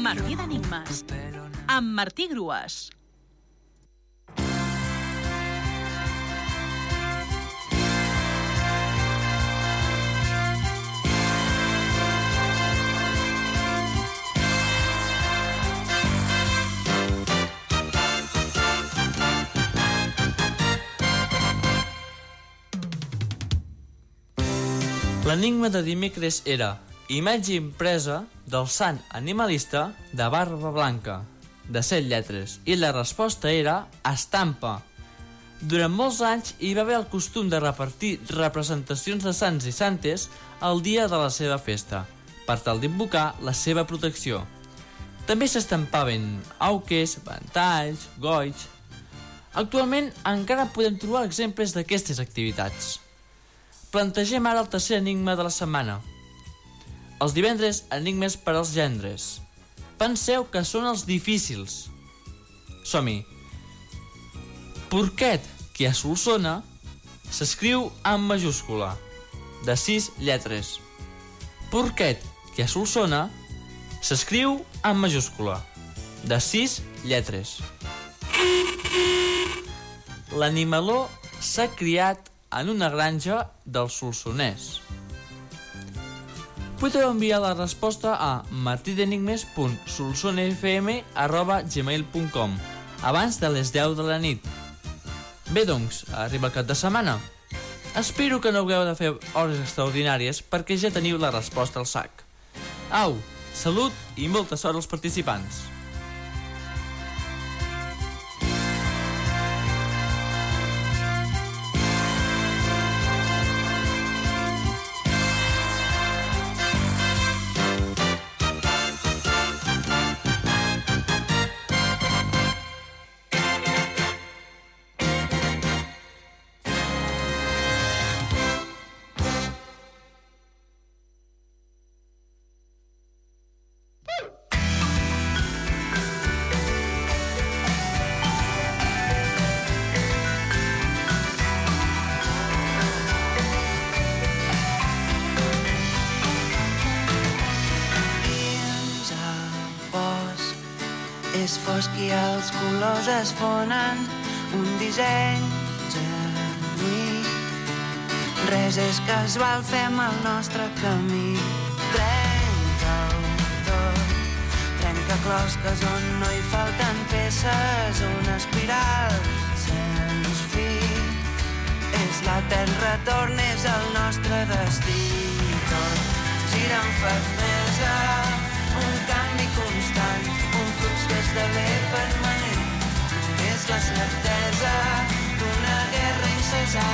Martí d'Enigmes. Amb Martí Grues. L'enigma de dimecres era imatge impresa del sant animalista de barba blanca, de set lletres, i la resposta era estampa. Durant molts anys hi va haver el costum de repartir representacions de sants i santes el dia de la seva festa, per tal d'invocar la seva protecció. També s'estampaven auques, ventalls, goig... Actualment encara podem trobar exemples d'aquestes activitats. Plantegem ara el tercer enigma de la setmana. Els divendres, enigmes per als gendres. Penseu que són els difícils. Som-hi. Porquet, que a Solsona, s'escriu en majúscula, de sis lletres. Porquet, que a Solsona, s'escriu en majúscula, de sis lletres. L'animaló s'ha criat en una granja del Solsonès. Podeu enviar la resposta a martidenigmes.solsonfm.gmail.com abans de les 10 de la nit. Bé, doncs, arriba el cap de setmana. Espero que no hagueu de fer hores extraordinàries perquè ja teniu la resposta al sac. Au, salut i molta sort als participants. És fosc i els colors es fonen. Un disseny genuí res és casual fem el nostre camí. Trenca-ho tot trenca closques on no hi falten peces. Una espiral sens fi és la terra és el nostre destí. Tot gira amb fermesa un canvi constant la certesa d'una guerra incessant